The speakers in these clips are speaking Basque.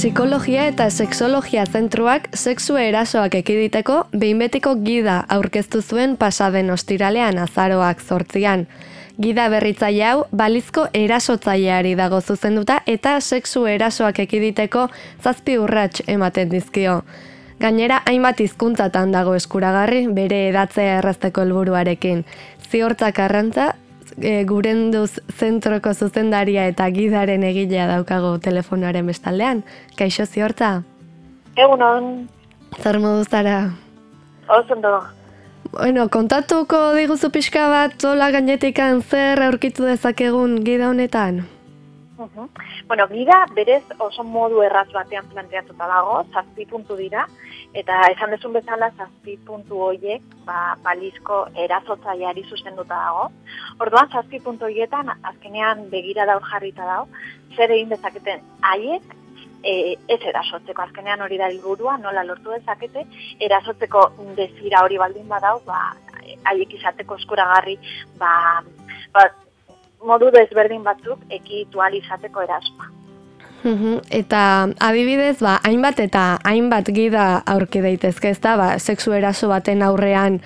Psikologia eta Sexologia Zentruak sexu erasoak ekiditeko behin betiko gida aurkeztu zuen pasaden ostiralean azaroak zortzian. Gida berritzaile hau balizko erasotzaileari dago zuzenduta eta sexu erasoak ekiditeko zazpi urrats ematen dizkio. Gainera hainbat hizkuntzatan dago eskuragarri bere edatzea errazteko helburuarekin. Ziortzak arrantza e, gurenduz zentroko zuzendaria eta gidaren egilea daukago telefonoaren bestaldean. Kaixo ziortza? Egunon. Zer modu zara? Ozondo. Bueno, kontatuko diguzu pixka bat, zola gainetikan zer aurkitu dezakegun gida honetan? Bueno, gida berez oso modu erraz batean planteatuta dago, zazpi puntu dira, eta esan desun bezala zazpi puntu horiek ba, balizko erazotzaileari zuzenduta dago. Orduan, zazpi puntu horietan azkenean begira daur jarrita dago, zer egin dezaketen haiek e, ez erasotzeko, azkenean hori da helburua nola lortu dezakete, erasotzeko dezira hori baldin badau, ba, haiek izateko eskuragarri, ba, ba, modu desberdin batzuk ekitu izateko eraspa. Eta adibidez, ba, hainbat eta hainbat gida aurki daitezke ez da, ba, sexu eraso baten aurrean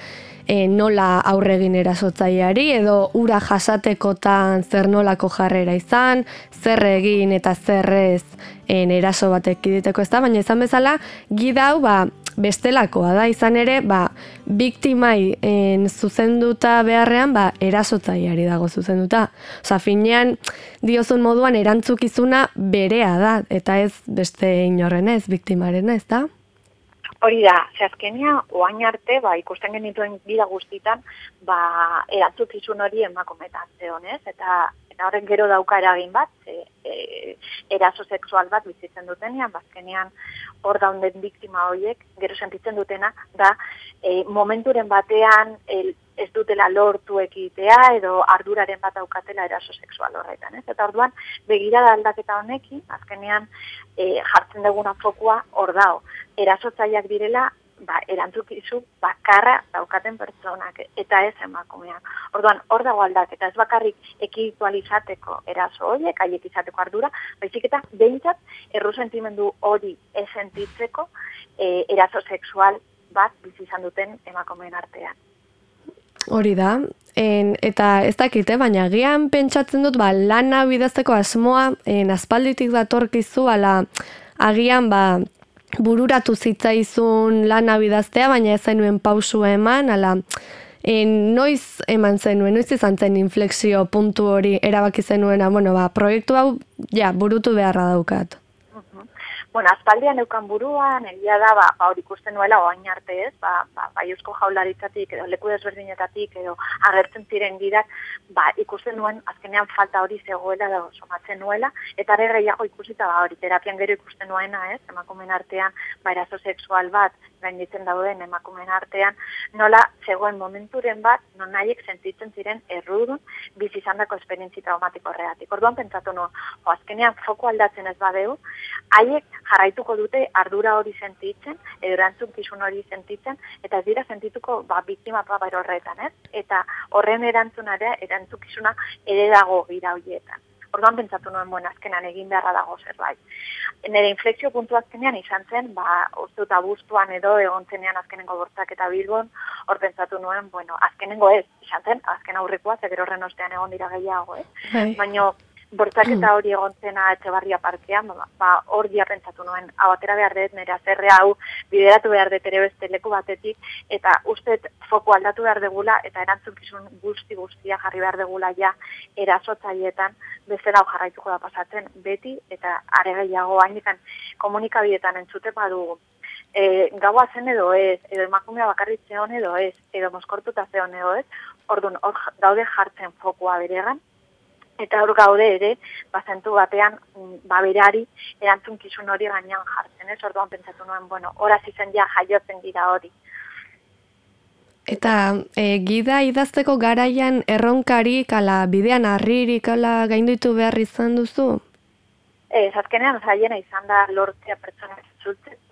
e, nola aurregin erasotzaileari edo ura jasatekotan zer nolako jarrera izan, zer egin eta zerrez en eraso batek iditeko ez da, baina izan bezala, gida hau ba, bestelakoa da izan ere, ba, biktimai en, zuzenduta beharrean, ba, erasotzaileari dago zuzenduta. Osa, finean, diozun moduan erantzukizuna berea da, eta ez beste inorren ez, biktimaren ez da? Hori da, ze azkenia, oain arte, ba, ikusten genituen bida guztitan, ba, erantzukizun hori emakometan, zeonez, eta eta horren gero dauka eragin bat, e, e, eraso sexual bat bizitzen dutenean, bazkenean hor daunden biktima horiek, gero sentitzen dutena, da e, momenturen batean el, ez dutela lortu ekitea edo arduraren bat daukatela eraso sexual horretan. Ez? Eta orduan, begirada aldaketa honekin, azkenean e, jartzen duguna fokua hor dao. Erasotzaileak direla ba, erantzukizu bakarra daukaten pertsonak eta ez emakumeak. Orduan, hor dago aldak eta ez bakarrik ekitualizateko eraso horiek, haiek izateko ardura, baizik eta behintzat erru sentimendu hori esentitzeko e, eraso sexual bat bizizan duten emakumeen artean. Hori da, en, eta ez dakite, baina gian pentsatzen dut, ba, lana bidazteko asmoa, en, aspalditik datorkizu, ala, agian, ba, bururatu zitzaizun lana bidaztea, baina ez zenuen pausu eman, ala, en, noiz eman zenuen, noiz izan zen inflexio puntu hori erabaki zenuena, bueno, ba, proiektu hau, ja, burutu beharra daukat. Bueno, azpaldian eukan buruan, egia da, ba, ba hori ikusten nuela oain arte ez, ba, ba, ba eusko jaularitzatik, edo leku desberdinetatik, edo agertzen ziren gidak, ba, ikusten nuen, azkenean falta hori zegoela da somatzen nuela, eta ere gehiago ikusita, ba, hori terapian gero ikusten nuena ez, emakumen artean, ba, erazo sexual bat, gainditzen dauden emakumen artean, nola zegoen momenturen bat, non nahiek sentitzen ziren errudun, bizi izan dako esperientzi traumatiko horreatik. Orduan pentsatu nuen, jo, azkenean foko aldatzen ez badeu, haiek jarraituko dute ardura hori sentitzen, erantzun kizun hori sentitzen, eta ez dira sentituko ba, biktima pabar horretan, ez? Eta horren erantzunare, erantzukizuna ere dago gira horietan. Orduan pentsatu nuen, bueno, azkenan egin beharra dago zerbait. Nere inflexio puntu azkenean izan zen, ba, uste eta buztuan edo egon zenean azkenengo bortzak eta bilbon, hor pentsatu nuen, bueno, azkenengo ez, izan zen, azken aurrekoa, zeger horren ostean egon dira gehiago, ez? Bai. Baina, bortzaketa hori egon zena etxe parkean, ba, ba, hor dia pentsatu nuen, hau atera behar dut, nire azerre hau, bideratu behar dut ere beste leku batetik, eta ustet foku aldatu behar degula, eta erantzukizun guzti guztia jarri behar degula ja erasotzaietan, bezala hau jarraituko da pasatzen, beti, eta are gehiago hainikan komunikabidetan entzute badugu, e, gaua zen edo ez, edo emakumea bakarritze hon edo ez, edo moskortuta zeon edo ez, orduan, hor daude jartzen fokua beregan, eta hor gaude ere, bazentu batean, mm, baberari, erantzun kizun hori gainean jartzen, ez? Orduan pentsatu nuen, bueno, horaz izan ja jaiotzen gira hori. Eta e, gida idazteko garaian erronkari, kala bidean harririk, kala gainditu behar izan duzu? Ez, azkenean zaiena izan da lortzea pertsona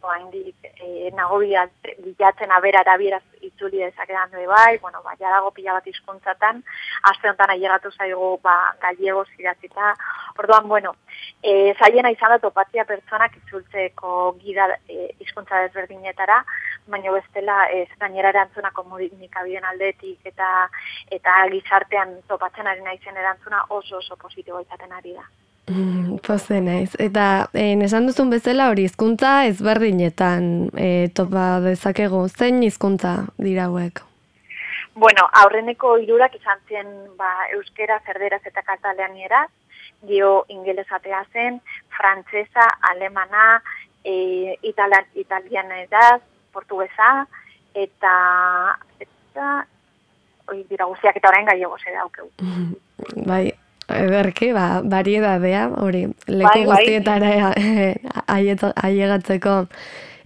oaindik e, nago bilatzen abera erabieraz itzuli dezakedan du bai, bueno, ba, dago pila bat izkuntzatan, aste honetan ailegatu zaigu ba, gallego zidatzita, orduan, bueno, e, zaiena izan da topatzia pertsonak itzultzeko gida e, izkuntza desberdinetara, baina bestela ez gainera erantzuna komunikabien aldetik eta eta gizartean topatzen ari naizen erantzuna oso oso positibo izaten ari da. Mm, Poze naiz. Eta eh, esan duzun bezala hori hizkuntza ezberdinetan eh, topa dezakegu. Zein hizkuntza dira hauek? Bueno, aurreneko hirurak izan zen ba, euskera, zerderaz eta kataleaniera, dio ingelesatea zen, frantsesa, alemana, e, italian, italianera, portuguesa, eta, eta oi, dira guztiak eta orain gaiego zera daukeu. Bai, Ederki, ba, bariedadea, hori, leku bai, bai. guztietara aiegatzeko.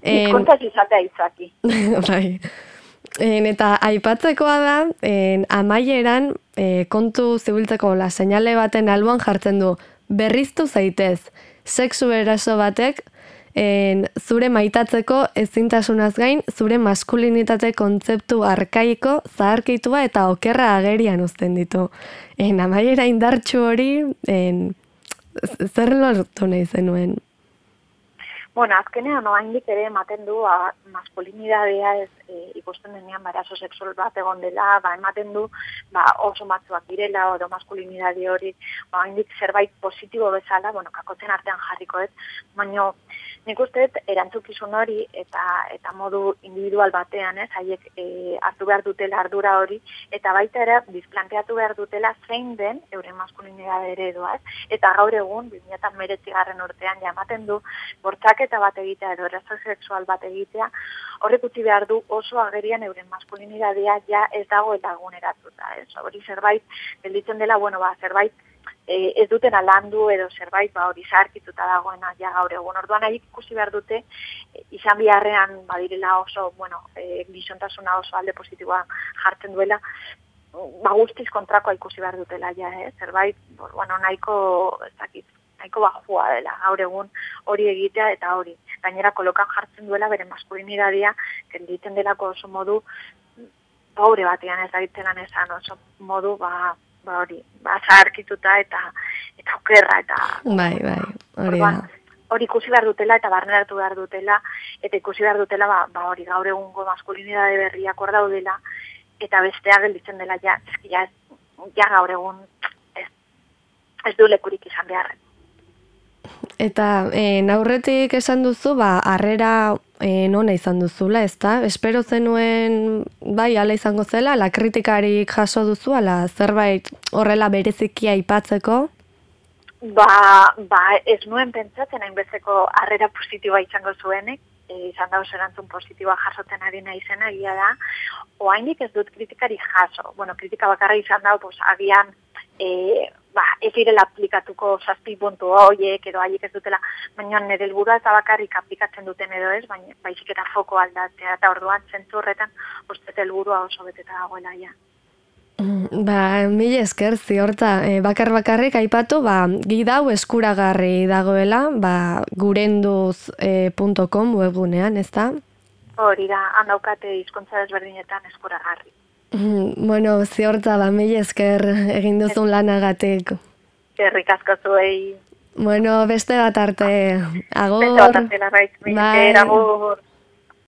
Izkontaz izatea izaki. bai. En, eta aipatzekoa da, en, amaieran, e, kontu zibiltzeko la seinale baten alboan jartzen du, berriztu zaitez, sexu eraso batek, en, zure maitatzeko ezintasunaz gain, zure maskulinitate kontzeptu arkaiko, zaharkitua eta okerra agerian uzten ditu. En, amaiera indartxu hori, en, zer lortu nahi zenuen? Bueno, azkenean no haindik ere ematen du a, maskulinidadea ez e, ikusten denean barazo sexual bat egon dela, ba, ematen du ba, oso matzuak direla, edo maskulinidade hori, ba, haindik zerbait positibo bezala, bueno, kakotzen artean jarriko ez, baina nik uste erantzukizun hori eta eta modu individual batean, ez, haiek e, hartu behar dutela ardura hori, eta baita ere bizplanteatu behar dutela zein den euren maskulinidade eredua, ez, eta gaur egun, 2008 garren urtean, ja ematen du, bortzak eta bat egitea edo errazio sexual bat egitea, horrek utzi behar du oso agerian euren maskulinidadea ja ez dago eta eguneratuta. Ez? Hori zerbait, gelditzen dela, bueno, ba, zerbait e, ez duten alandu edo zerbait ba, hori zarkituta dagoena ja gaur egun. Orduan nahi ikusi behar dute, e, izan biharrean badirela oso, bueno, e, gizontasuna oso alde positiboa jartzen duela, ba guztiz kontrakoa ikusi behar dutela ja, eh? zerbait, bueno, nahiko, ez dakit, nahiko bajua dela, gaur egun hori egitea eta hori. Gainera kolokan jartzen duela bere maskulinidadia, kenditzen delako oso modu, pobre batean ez daitelan esan oso modu, ba, ba hori, ba zaharkituta eta eta okerra eta... Bai, bai, hori da. Hori ikusi behar dutela eta barneratu behar dutela, eta ikusi behar dutela, ba, ba hori gaur egungo maskulinidade berriak hor daudela, eta bestea gelditzen dela, ja, ja, ja gaur egun ez, ez du lekurik izan beharren. Eta e, naurretik esan duzu, ba, arrera e, nona izan duzula, ez da? Espero zenuen, bai, ala izango zela, la kritikarik jaso duzu, ala zerbait horrela berezikia aipatzeko? Ba, ba, ez nuen pentsatzen hainbezeko arrera positiboa izango zuenek, e, izan da erantzun positiboa jasotzen ari nahi zena, egia da, oainik ez dut kritikari jaso. Bueno, kritika bakarra izan da, pues, agian, e, ba, ez direla aplikatuko zazpi puntu horiek edo haiek ez dutela, baina nire helburua eta bakarrik aplikatzen duten edo ez, baina baizik eta foko aldatzea eta orduan zentzu horretan uste helburua oso beteta dagoela ja. Mm, ba, mila esker ziorta, e, bakar bakarrik aipatu, ba, gidau eskuragarri dagoela, ba, gurenduz.com e, webgunean, ez da? Hori da, handaukate izkontza desberdinetan eskuragarri. Bueno, ziortza da, mila esker egin duzun lanagatik. Gerrik asko zuei. Bueno, beste bat arte. Agor. Beste bat arte, larraiz. Bai. Agur.